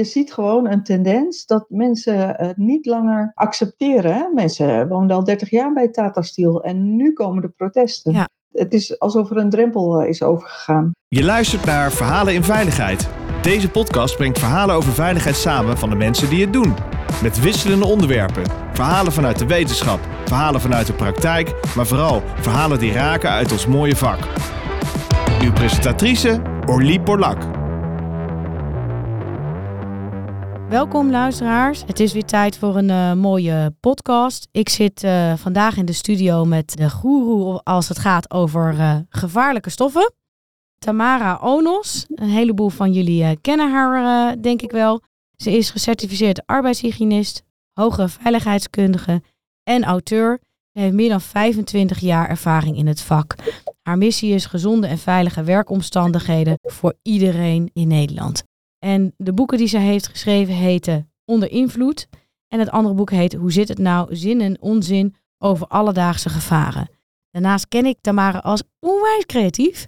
je ziet gewoon een tendens dat mensen het niet langer accepteren. Hè? Mensen woonden al 30 jaar bij Tata Steel en nu komen de protesten. Ja. Het is alsof er een drempel eh, is overgegaan. Je luistert naar Verhalen in Veiligheid. Deze podcast brengt verhalen over veiligheid samen van de mensen die het doen. Met wisselende onderwerpen. Verhalen vanuit de wetenschap, verhalen vanuit de praktijk, maar vooral verhalen die raken uit ons mooie vak. Uw presentatrice Orlie Borlak. Welkom luisteraars. Het is weer tijd voor een eh, mooie podcast. Ik zit eh, vandaag in de studio met de goeroe als het gaat over eh, gevaarlijke stoffen. Tamara Onos. Een heleboel van jullie kennen haar denk ik wel. Ze is gecertificeerd arbeidshygiënist, hoge veiligheidskundige en auteur. Ze heeft meer dan 25 jaar ervaring in het vak. Haar missie is gezonde en veilige werkomstandigheden voor iedereen in Nederland. En de boeken die ze heeft geschreven heten Onder invloed. En het andere boek heet Hoe zit het nou? Zin en onzin over alledaagse gevaren. Daarnaast ken ik Tamara als onwijs creatief.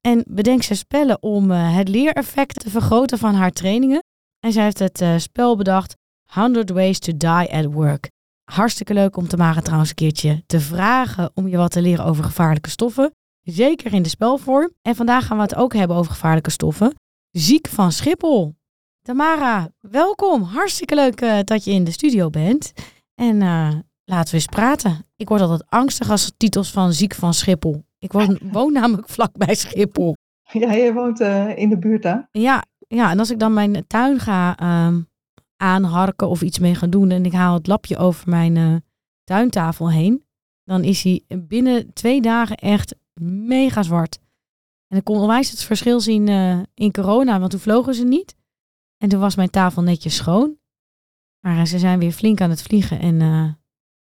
En bedenkt ze spellen om eh, het leereffect te vergroten van haar trainingen. En zij heeft het eh, spel bedacht 100 Ways to Die at Work. Hartstikke leuk om Tamara trouwens een keertje te vragen om je wat te leren over gevaarlijke stoffen. Zeker in de spelvorm. En vandaag gaan we het ook hebben over gevaarlijke stoffen. Ziek van Schiphol. Tamara, welkom. Hartstikke leuk eh, dat je in de studio bent. En eh, laten we eens praten. Ik word altijd angstig als titels van Ziek van Schiphol. Ik woon, woon namelijk vlakbij Schiphol. Ja, je woont eh, in de buurt hè? Ja, ja, en als ik dan mijn tuin ga ehm, aanharken of iets mee gaan doen en ik haal het lapje over mijn tuintafel heen, dan is hij binnen twee dagen echt mega zwart. En ik kon onwijs het verschil zien eh, in corona, want toen vlogen ze niet. En toen was mijn tafel netjes schoon. Maar eh, ze zijn weer flink aan het vliegen en eh,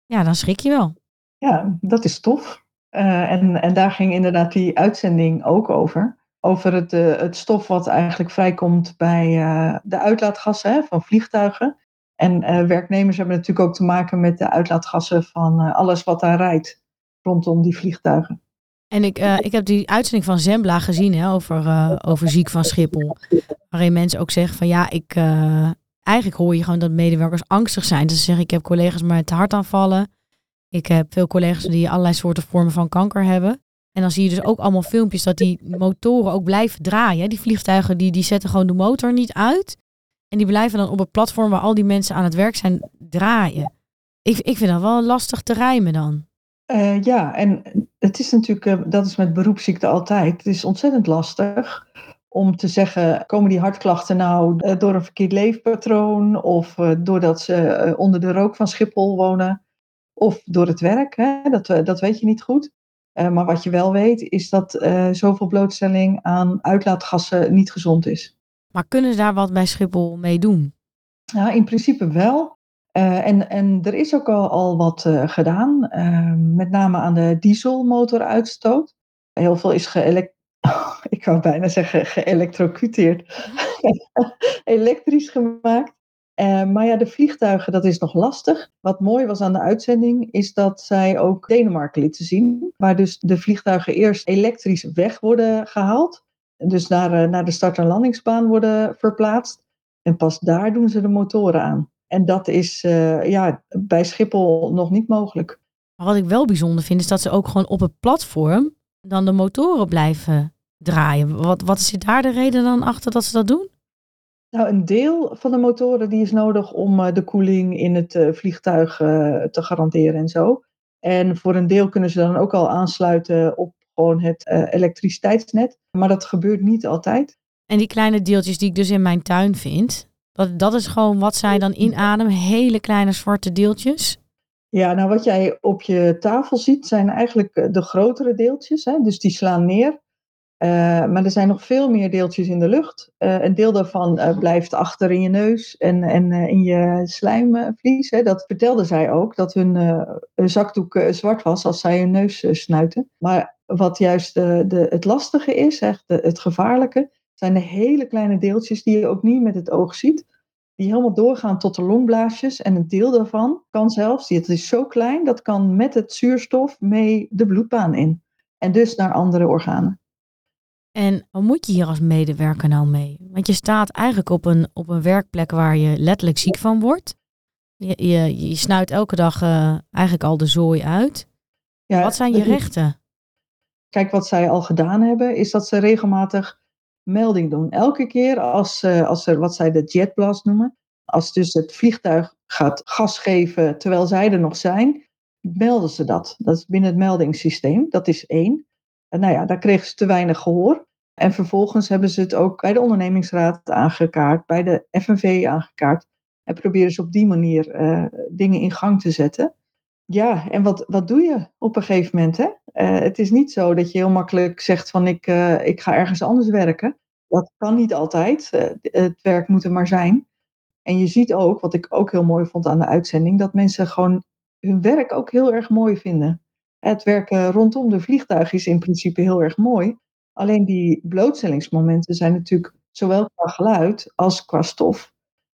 ja, dan schrik je wel. Ja, dat is tof. En, en daar ging inderdaad die uitzending ook over. Over het, het stof wat eigenlijk vrijkomt bij de uitlaatgassen hè, van vliegtuigen. En werknemers hebben natuurlijk ook te maken met de uitlaatgassen van alles wat daar rijdt rondom die vliegtuigen. En ik, eh, ik heb die uitzending van Zembla gezien hè, over, eh, over ziek van Schiphol. Waarin mensen ook zeggen van ja, ik, eh, eigenlijk hoor je gewoon dat medewerkers angstig zijn. Dus ze zeggen ik heb collega's met hartaanvallen. Ik heb veel collega's die allerlei soorten vormen van kanker hebben. En dan zie je dus ook allemaal filmpjes dat die motoren ook blijven draaien. Die vliegtuigen die, die zetten gewoon de motor niet uit. En die blijven dan op het platform waar al die mensen aan het werk zijn draaien. Ik, ik vind dat wel lastig te rijmen dan. Eh, ja, en het is natuurlijk, eh, dat is met beroepsziekte altijd. Het is ontzettend lastig om te zeggen, komen die hartklachten nou eh, door een verkeerd leefpatroon of doordat ze onder de rook van Schiphol wonen of door het werk? Hè? Dat, dat weet je niet goed. Maar wat je wel weet is dat zoveel blootstelling aan uitlaatgassen niet gezond is. Maar kunnen ze daar wat bij Schiphol mee doen? Ja, in principe wel. Eh, en, en er is ook al, al wat eh, gedaan, eh, met name aan de dieselmotoruitstoot. Heel veel is geëlek ik wou bijna zeggen geëlektrocuteerd, elektrisch gemaakt. Eh, maar ja, de vliegtuigen, dat is nog lastig. Wat mooi was aan de uitzending, is dat zij ook Denemarken lieten zien. Waar dus de vliegtuigen eerst elektrisch weg worden gehaald. Dus naar, naar de start- en landingsbaan worden verplaatst. En pas daar doen ze de motoren aan. En dat is eh, ja, bij Schiphol nog niet mogelijk. Maar wat ik wel bijzonder vind, is dat ze ook gewoon op het platform dan de motoren blijven draaien. Wat, wat is daar de reden dan achter dat ze dat doen? Nou, een deel van de motoren die is nodig om eh, de koeling in het eh, vliegtuig te garanderen en zo. En voor een deel kunnen ze dan ook al aansluiten op gewoon het elektriciteitsnet. Maar dat gebeurt niet altijd. En die kleine deeltjes die ik dus in mijn tuin vind, dat, dat is gewoon wat zij dan inademen. Hele kleine zwarte deeltjes. Ja, nou wat jij op je tafel ziet zijn eigenlijk eh, de grotere deeltjes. Hè? Dus die slaan neer. Eh, maar er zijn nog veel meer deeltjes in de lucht. Eh, een deel daarvan blijft achter in je neus en, en in je slijmvlies. Hè? Dat vertelde zij ook, dat hun, zakdoek zwart was als zij hun neus snuiten. Maar wat juist eh, de, het lastige is, echt de- het gevaarlijke, zijn de hele kleine deeltjes die je ook niet met het oog ziet. Die helemaal doorgaan tot de longblaasjes. En een deel daarvan kan zelfs, het is zo klein, dat kan met het zuurstof mee de bloedbaan in. En dus naar andere organen. En wat moet je hier als medewerker nou mee? Want je staat eigenlijk op een, op een werkplek waar je letterlijk ziek van wordt. Je, je, je snuit elke dag uh, eigenlijk al de zooi uit. Ja, wat zijn je rechten? Kijk, wat zij al gedaan hebben, is dat ze regelmatig melding doen. Elke keer als, uh, als er wat zij de jetblast noemen, als dus het vliegtuig gaat gas geven terwijl zij er nog zijn, melden ze dat. Dat is binnen het meldingssysteem. Dat is één. En nou ja, daar kregen ze te weinig gehoor. En vervolgens hebben ze het ook bij de ondernemingsraad aangekaart, bij de FNV aangekaart. En proberen ze op die manier uh, dingen in gang te zetten. Ja, en wat, wat doe je op een gegeven moment? Hè? Uh, het is niet zo dat je heel makkelijk zegt van ik, uh, ik ga ergens anders werken. Dat kan niet altijd. het werk moet er maar zijn. En je ziet ook, wat ik ook heel mooi vond aan de uitzending, dat mensen gewoon hun werk ook heel erg mooi vinden. Het werken rondom de vliegtuig is in principe heel erg mooi. Alleen die blootstellingsmomenten zijn natuurlijk zowel qua geluid als qua stof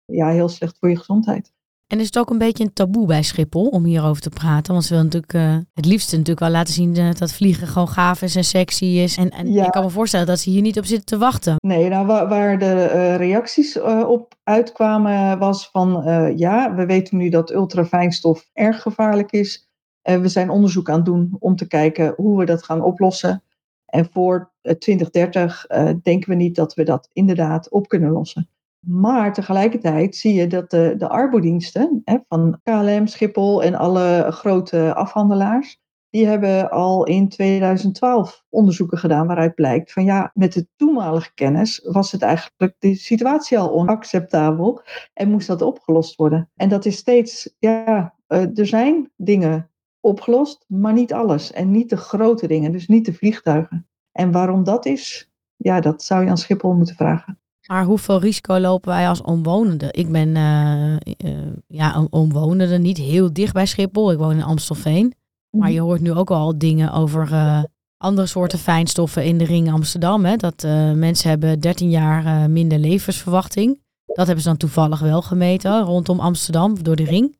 ja, heel slecht voor je gezondheid. En is het ook een beetje een taboe bij Schiphol om hierover te praten? Want ze willen natuurlijk uh, het liefste natuurlijk wel laten zien uh, dat vliegen gewoon gaaf is en sexy is. En, en ja. ik kan me voorstellen dat ze hier niet op zitten te wachten. Nee, nou waar, waar de uh, reacties op uitkwamen was van ja, we weten nu dat ultrafijnstof erg gevaarlijk is. we zijn onderzoek aan het doen om te kijken hoe we dat gaan oplossen. En voor 2030 denken we niet dat we dat inderdaad op kunnen lossen. Maar tegelijkertijd zie je dat de, de arbodiensten hè, van KLM, Schiphol en alle grote afhandelaars, die hebben al in 2012 onderzoeken gedaan waaruit blijkt van ja, met de toenmalige kennis was het eigenlijk de situatie al onacceptabel en moest dat opgelost worden. En dat is steeds, ja, uh, er zijn dingen opgelost, maar niet alles en niet de grote dingen, dus niet de vliegtuigen. En waarom dat is, ja, dat zou je aan Schiphol moeten vragen. Maar hoeveel risico lopen wij als omwonenden? Ik ben uh, uh, ja, een omwonende, niet heel dicht bij Schiphol. Ik woon in Amstelveen. Maar je hoort nu ook al dingen over uh, andere soorten fijnstoffen in de ring Amsterdam. Hè? Dat mensen hebben 13 jaar minder levensverwachting. Dat hebben ze dan toevallig wel gemeten rondom Amsterdam door de ring.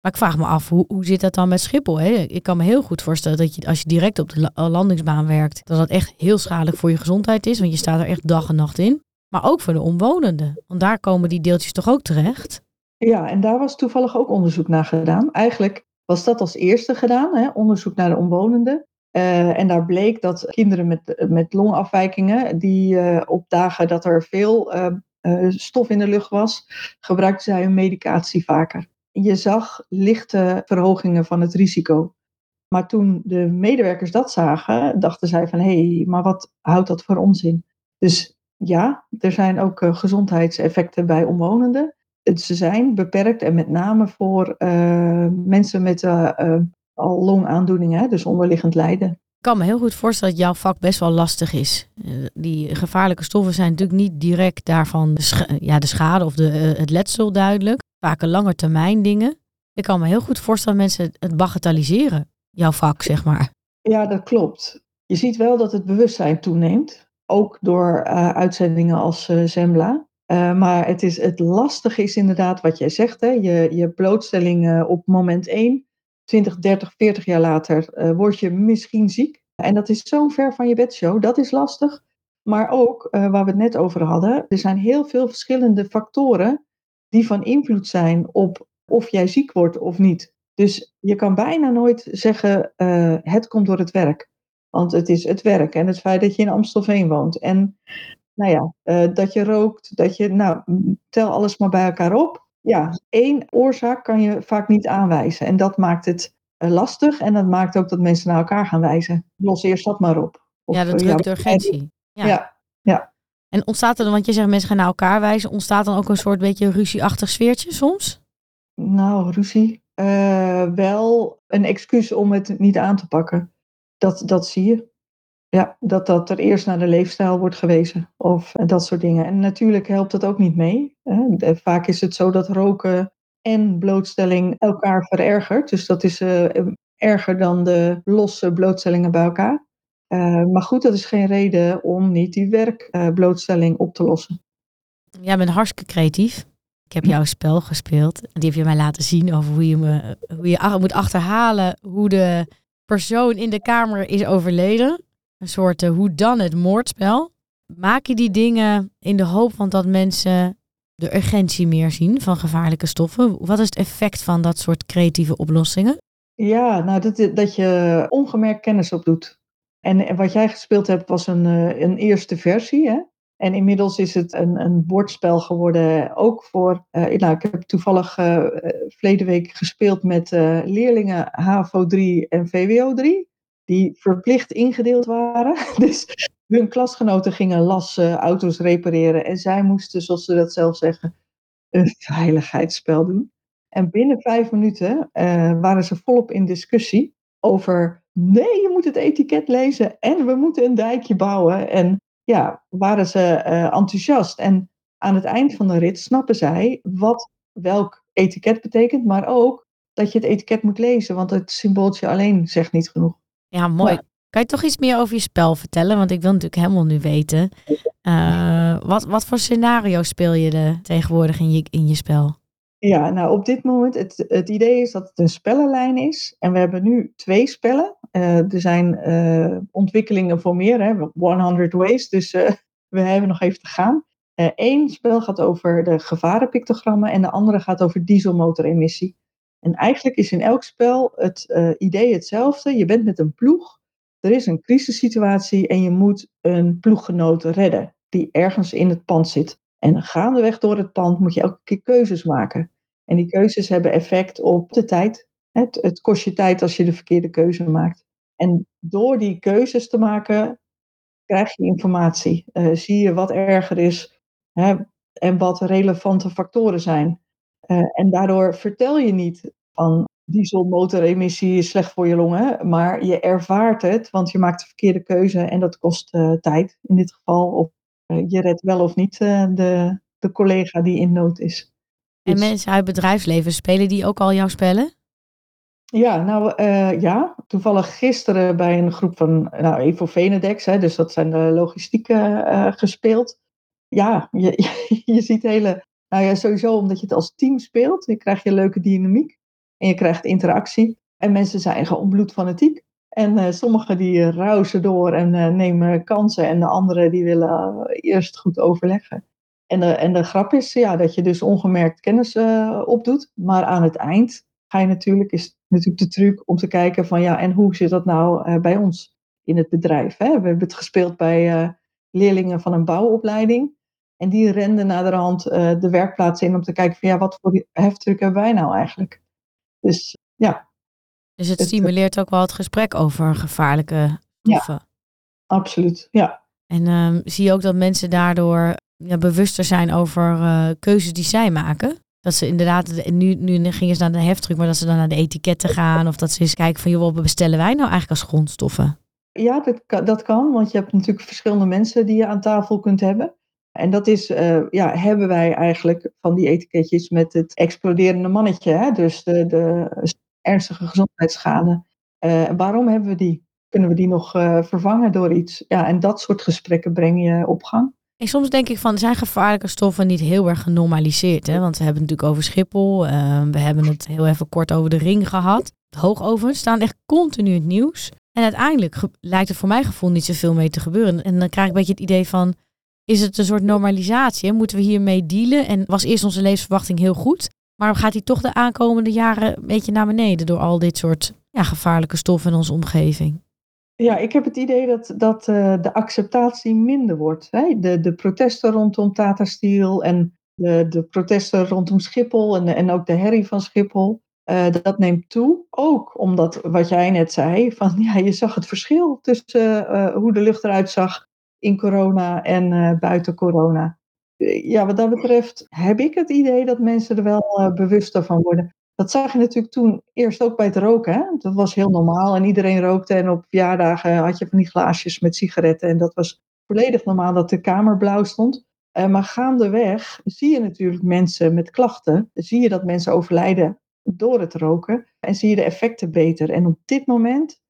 Maar ik vraag me af, hoe, hoe zit dat dan met Schiphol? Hè? Ik kan me heel goed voorstellen dat je als je direct op de landingsbaan werkt, dat dat echt heel schadelijk voor je gezondheid is. Want je staat er echt dag en nacht in maar ook voor de omwonenden. Want daar komen die deeltjes toch ook terecht? Ja, en daar was toevallig ook onderzoek naar gedaan. Eigenlijk was dat als eerste gedaan, hè, onderzoek naar de omwonenden. Uh, en daar bleek dat kinderen met, met longafwijkingen, die uh, op dagen dat er veel uh, stof in de lucht was, gebruikten zij hun medicatie vaker. Je zag lichte verhogingen van het risico. Maar toen de medewerkers dat zagen, dachten zij van hé, hey, maar wat houdt dat voor onzin? Dus ja, er zijn ook uh, gezondheidseffecten bij omwonenden. Ze zijn beperkt en met name voor uh, mensen met uh, al longaandoeningen, dus onderliggend lijden. Ik kan me heel goed voorstellen dat jouw vak best wel lastig is. Die gevaarlijke stoffen zijn natuurlijk niet direct daarvan de, ja, de schade of de, het letsel duidelijk. Vaak een lange termijn dingen. Ik kan me heel goed voorstellen dat mensen het bagatelliseren, jouw vak, zeg maar. Ja, dat klopt. Je ziet wel dat het bewustzijn toeneemt. Ook door uh, uitzendingen als uh, Zembla. Uh, maar het, is, het lastige is inderdaad wat jij zegt. Hè? Je, je blootstelling op moment 1, 20, 30, 40 jaar later word je misschien ziek. En dat is zo ver van je bedshow. Dat is lastig. Maar ook, waar we het net over hadden, er zijn heel veel verschillende factoren die van invloed zijn op of jij ziek wordt of niet. Dus je kan bijna nooit zeggen, het komt door het werk. Want het is het werk en het feit dat je in Amstelveen woont. En nou ja, uh, dat je rookt, dat je, nou, tel alles maar bij elkaar op. Ja, één oorzaak kan je vaak niet aanwijzen. En dat maakt het uh, lastig en dat maakt ook dat mensen naar elkaar gaan wijzen. Los eerst dat maar op. Of, ja, dat drukt de urgentie. Ja. ja, ja. En ontstaat er dan, want je zegt mensen gaan naar elkaar wijzen, ontstaat dan ook een soort beetje ruzieachtig sfeertje soms? Nou, ruzie. Uh, wel een excuus om het niet aan te pakken. Dat, dat zie je. Ja, dat, dat er eerst naar de leefstijl wordt gewezen of dat soort dingen. En natuurlijk helpt dat ook niet mee. Vaak is het zo dat roken en blootstelling elkaar verergert. Dus dat is uh, erger dan de losse blootstellingen bij elkaar. Uh, maar goed, dat is geen reden om niet die werkblootstelling op te lossen. Jij bent hartstikke creatief. Ik heb jouw spel gespeeld. Die heb je mij laten zien over hoe je, me, hoe je moet achterhalen hoe de persoon in de kamer is overleden. Een soort uh, hoe dan het moordspel. maak je die dingen in de hoop van dat mensen de urgentie meer zien van gevaarlijke stoffen? Wat is het effect van dat soort creatieve oplossingen? Ja, nou, dat, dat je ongemerkt kennis opdoet. En, en wat jij gespeeld hebt was een, eh, een eerste versie. Hè? En inmiddels is het een, een bordspel geworden, ook voor. Uh, nou, ik heb toevallig uh, verleden week gespeeld met uh, leerlingen HAVO 3 en VWO 3, die verplicht ingedeeld waren. Dus hun klasgenoten gingen lassen, auto's repareren en zij moesten, zoals ze dat zelf zeggen, een veiligheidsspel doen. En binnen vijf minuten waren ze volop in discussie over. Nee, je moet het etiket lezen en we moeten een dijkje bouwen. En ja, waren ze uh, enthousiast. En aan het eind van de rit snappen zij wat welk etiket betekent, maar ook dat je het etiket moet lezen, want het symbooltje alleen zegt niet genoeg. Ja, mooi. Ja. Kan je toch iets meer over je spel vertellen? Want ik wil natuurlijk helemaal nu weten. Uh, wat, wat voor scenario speel je de tegenwoordig in je, in je spel? Ja, nou op dit moment, het, het idee is dat het een spellenlijn is. En we hebben nu twee spellen. Uh, er zijn uh, ontwikkelingen voor meer, hè, 100 ways. Dus uh, we hebben nog even te gaan. Eén spel gaat over de gevarenpictogrammen en de andere gaat over dieselmotoremissie. En eigenlijk is in elk spel het idee hetzelfde. Je bent met een ploeg, er is een crisissituatie en je moet een ploeggenoot redden die ergens in het pand zit. En gaandeweg door het pand moet je elke keer keuzes maken. En die keuzes hebben effect op de tijd. Het, het kost je tijd als je de verkeerde keuze maakt. En door die keuzes te maken, krijg je informatie. Uh, zie je wat erger is hè, en wat relevante factoren zijn. Uh, en daardoor vertel je niet van dieselmotoremissie is slecht voor je longen, maar je ervaart het, want je maakt de verkeerde keuze en dat kost uh, tijd in dit geval. Of je redt wel of niet de, de collega die in nood is. En mensen uit bedrijfsleven, spelen die ook al jouw spellen? Ja, nou uh, ja, toevallig gisteren bij een groep van nou, Evo Venedex, hè, dus dat zijn de logistieke uh, gespeeld. Ja, je, je ziet hele, nou ja, sowieso omdat je het als team speelt, je krijgt je leuke dynamiek en je krijgt interactie. En mensen zijn gewoon bloedfanatiek. En uh, sommigen die door en nemen kansen en de anderen die willen eerst goed overleggen. En de, en de grap is ja, dat je dus ongemerkt kennis uh, opdoet. Maar aan het eind ga je natuurlijk, is natuurlijk de truc om te kijken van ja, en hoe zit dat nou uh, bij ons in het bedrijf? Hè? We hebben het gespeeld bij uh, leerlingen van een bouwopleiding. En die renden naderhand de werkplaats in om te kijken van ja, wat voor heftruck hebben wij nou eigenlijk? Dus ja. Dus het stimuleert ook wel het gesprek over gevaarlijke stoffen. Ja, absoluut, ja. En um, zie je ook dat mensen daardoor ja, bewuster zijn over uh, keuzes die zij maken. Dat ze inderdaad, nu, nu gingen ze naar de heftruck, maar dat ze dan naar de etiketten gaan. Of dat ze eens kijken van, joh, wat bestellen wij nou eigenlijk als grondstoffen? Ja, dat kan, dat kan, want je hebt natuurlijk verschillende mensen die je aan tafel kunt hebben. En dat is, uh, ja, hebben wij eigenlijk van die etiketjes met het exploderende mannetje. Hè? Dus de, de ernstige gezondheidsschade. Uh, waarom hebben we die? Kunnen we die nog vervangen door iets? Ja, en dat soort gesprekken breng je op gang. En soms denk ik van, zijn gevaarlijke stoffen niet heel erg genormaliseerd? Hè? Want we hebben het natuurlijk over Schiphol. Uh, we hebben het heel even kort over de ring gehad. Hoogovens staan echt continu in het nieuws. En uiteindelijk lijkt er voor mijn gevoel niet zoveel mee te gebeuren. En dan krijg ik een beetje het idee van, is het een soort normalisatie? Moeten we hiermee dealen? En was eerst onze levensverwachting heel goed? Maar gaat die toch de aankomende jaren een beetje naar beneden door al dit soort ja, gevaarlijke stoffen in onze omgeving? Ja, ik heb het idee dat, dat uh, de acceptatie minder wordt. De, de protesten rondom Tata Steel en de, de protesten rondom Schiphol en, en ook de herrie van Schiphol. Uh, dat neemt toe. Ook omdat, wat jij net zei, van ja, je zag het verschil tussen uh, hoe de lucht eruit zag in corona en buiten corona. ja, wat dat betreft heb ik het idee dat mensen er wel bewuster van worden. Dat zag je natuurlijk toen eerst ook bij het roken. Hè? Dat was heel normaal en iedereen rookte. En op verjaardagen had je van die glaasjes met sigaretten. En dat was volledig normaal dat de kamer blauw stond. Uh, maar gaandeweg zie je natuurlijk mensen met klachten. Zie je dat mensen overlijden door het roken. En zie je de effecten beter. En op dit moment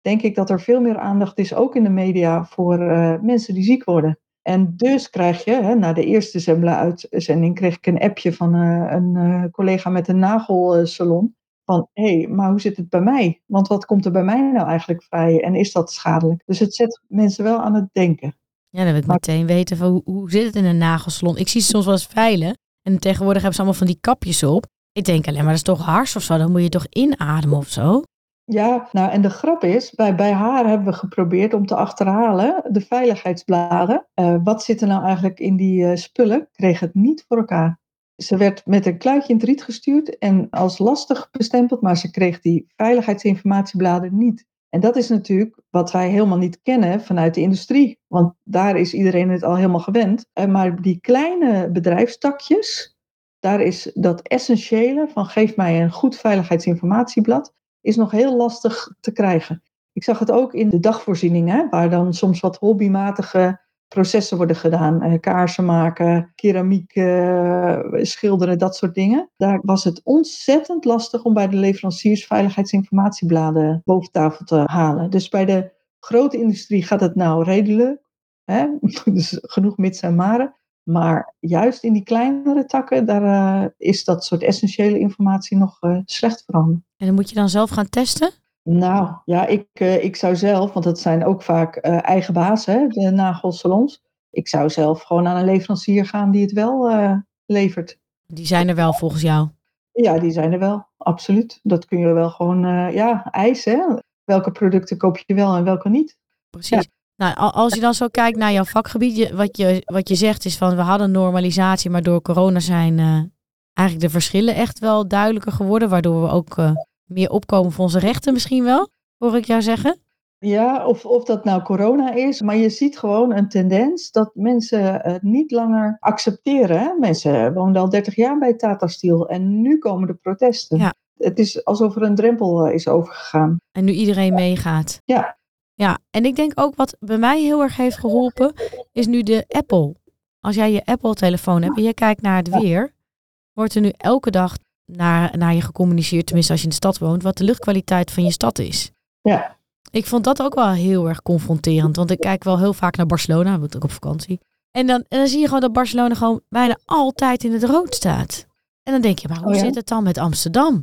denk ik dat er veel meer aandacht is, ook in de media, voor uh, mensen die ziek worden. En dus krijg je, hè, na de eerste Zembla-uitzending, kreeg ik een appje van uh, een uh, collega met een nagelsalon. Van, hé, hey, maar hoe zit het bij mij? Want wat komt er bij mij nou eigenlijk vrij en is dat schadelijk? Dus het zet mensen wel aan het denken. Ja, dan wil ik Maar- meteen weten van hoe, hoe zit het in een nagelsalon. Ik zie ze soms wel eens veilen. En tegenwoordig hebben ze allemaal van die kapjes op. Ik denk alleen maar, dat is toch hars of zo? Dan moet je toch inademen of zo? Ja, nou en de grap is, bij, bij haar hebben we geprobeerd om te achterhalen, de veiligheidsbladen. Eh, wat zit er nou eigenlijk in die eh, spullen? Kreeg het niet voor elkaar. Ze werd met een kluitje in het riet gestuurd en als lastig bestempeld, maar ze kreeg die veiligheidsinformatiebladen niet. En dat is natuurlijk wat wij helemaal niet kennen vanuit de industrie, want daar is iedereen het al helemaal gewend. Eh, maar die kleine bedrijfstakjes, daar is dat essentiële van geef mij een goed veiligheidsinformatieblad, is nog heel lastig te krijgen. Ik zag het ook in de dagvoorzieningen, waar dan soms wat hobbymatige processen worden gedaan. Eh, kaarsen maken, keramiek eh, schilderen, dat soort dingen. Daar was het ontzettend lastig om bij de leveranciers veiligheidsinformatiebladen boven tafel te halen. Dus bij de grote industrie gaat het nou redelijk. Hè? Dus genoeg mits en maren. Maar juist in die kleinere takken, daar eh, is dat soort essentiële informatie nog eh, slecht veranderd. En dan moet je dan zelf gaan testen? Nou, ja, ik, eh, ik zou zelf, want dat zijn ook vaak eigen hè, de nagelsalons. Ik zou zelf gewoon aan een leverancier gaan die het wel levert. Die zijn er wel volgens jou. Ja, die zijn er wel, absoluut. Dat kun je wel gewoon, ja, eisen. Hè? Welke producten koop je wel en welke niet? Precies. Nou, als je dan zo kijkt naar jouw vakgebied, je, wat, je, wat je zegt is van we hadden normalisatie, maar door corona zijn eh, eigenlijk de verschillen echt wel duidelijker geworden, waardoor we ook eh, meer opkomen voor onze rechten misschien wel, hoor ik jou zeggen. Ja, of, of dat nou corona is, maar je ziet gewoon een tendens dat mensen het niet langer accepteren. Hè? Mensen woonden al 30 jaar bij Tata Steel en nu komen de protesten. Ja. Het is alsof er een drempel eh, is overgegaan. En nu iedereen meegaat. Ja. Ja, en ik denk ook wat bij mij heel erg heeft geholpen, is nu de Apple. Als jij je Apple-telefoon hebt en je kijkt naar het weer, wordt er nu elke dag naar, naar je gecommuniceerd, tenminste als je in de stad woont, wat de luchtkwaliteit van je stad is. Ja. Ik vond dat ook wel heel erg confronterend, want ik kijk wel heel vaak naar Barcelona, ik ben ook op vakantie. En dan, en dan zie je gewoon dat Barcelona gewoon bijna altijd in het rood staat. En dan denk je, maar hoe Oh ja? zit het dan met Amsterdam?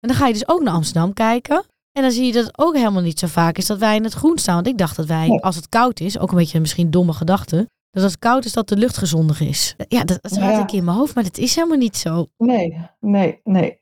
En dan ga je dus ook naar Amsterdam kijken. En dan zie je dat het ook helemaal niet zo vaak is dat wij in het groen staan. Want ik dacht dat wij, als het koud is, ook een beetje een misschien domme gedachte, dat als het koud is dat de lucht gezonder is. Ja, dat, dat Ja. had ik in mijn hoofd, maar dat is helemaal niet zo. Nee, nee, nee.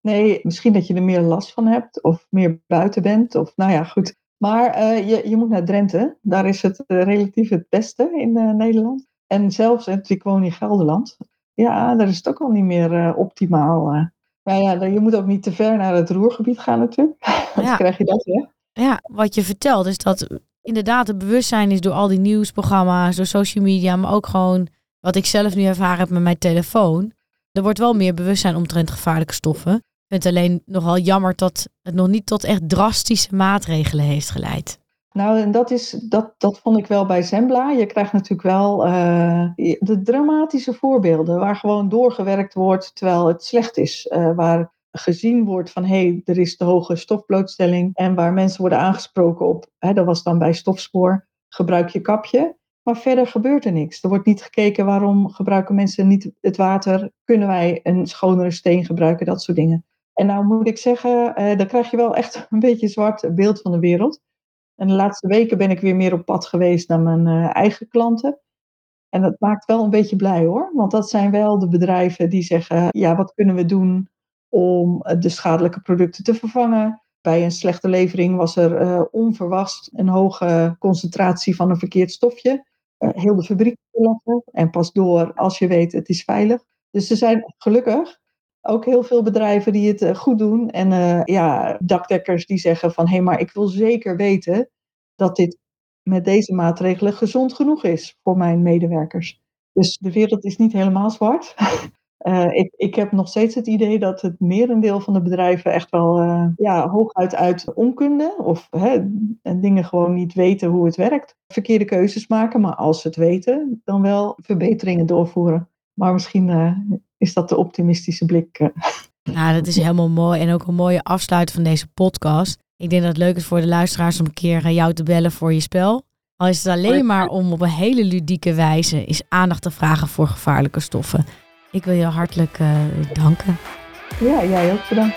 Nee, misschien dat je er meer last van hebt of meer buiten bent. Of nou ja, goed. Maar eh, je, je moet naar Drenthe. Daar is het eh, relatief het beste in eh, Nederland. En zelfs, ik woon in Gelderland. Ja, daar is het ook al niet meer optimaal. Maar ja, dan- je moet ook niet te ver naar het roergebied gaan natuurlijk. Dan Ja. krijg je dat, hè? Ja, wat je vertelt is dat inderdaad het bewustzijn is door al die nieuwsprogramma's, door social media, maar ook gewoon wat ik zelf nu ervaren heb met mijn telefoon. Er wordt wel meer bewustzijn omtrent gevaarlijke stoffen. Ik vind het alleen nogal jammer dat het nog niet tot echt drastische maatregelen heeft geleid. Nou, en dat, is, dat, dat vond ik wel bij Zembla. Je krijgt natuurlijk wel eh, de dramatische voorbeelden waar gewoon doorgewerkt wordt terwijl het slecht is. Eh, waar gezien wordt van hé, hey, er is te hoge stofblootstelling en waar mensen worden aangesproken op, hè, dat was dan bij stofspoor, gebruik je kapje. Maar verder gebeurt er niks. Er wordt niet gekeken waarom gebruiken mensen niet het water, kunnen wij een schonere steen gebruiken, dat soort dingen. En nou moet ik zeggen, eh, dan krijg je wel echt een beetje zwart beeld van de wereld. En de laatste weken ben ik weer meer op pad geweest naar mijn eh, eigen klanten. En dat maakt wel een beetje blij hoor. Want dat zijn wel de bedrijven die zeggen: ja, wat kunnen we doen om eh, de schadelijke producten te vervangen? Bij een slechte levering was er eh, onverwacht een hoge concentratie van een verkeerd stofje. Heel de fabriek laten en pas door als je weet het is veilig. Dus er zijn gelukkig ook heel veel bedrijven die het eh, goed doen. En eh, ja, dakdekkers die zeggen van hé, hey, maar ik wil zeker weten dat dit met deze maatregelen gezond genoeg is voor mijn medewerkers. Dus de wereld is niet helemaal zwart. Uh, ik, ik heb nog steeds het idee dat het merendeel van de bedrijven echt wel ja, hooguit uit onkunde of hè, en dingen gewoon niet weten hoe het werkt, verkeerde keuzes maken. Maar als ze het weten, dan wel verbeteringen doorvoeren. Maar misschien is dat de optimistische blik. uh. Nou, dat is helemaal mooi en ook een mooie afsluiting van deze podcast. Ik denk dat het leuk is voor de luisteraars om een keer eh, jou te bellen voor je spel. Al is het alleen maar om op een hele ludieke wijze is aandacht te vragen voor gevaarlijke stoffen. Ik wil je hartelijk uh, danken. Ja, jij ook bedankt.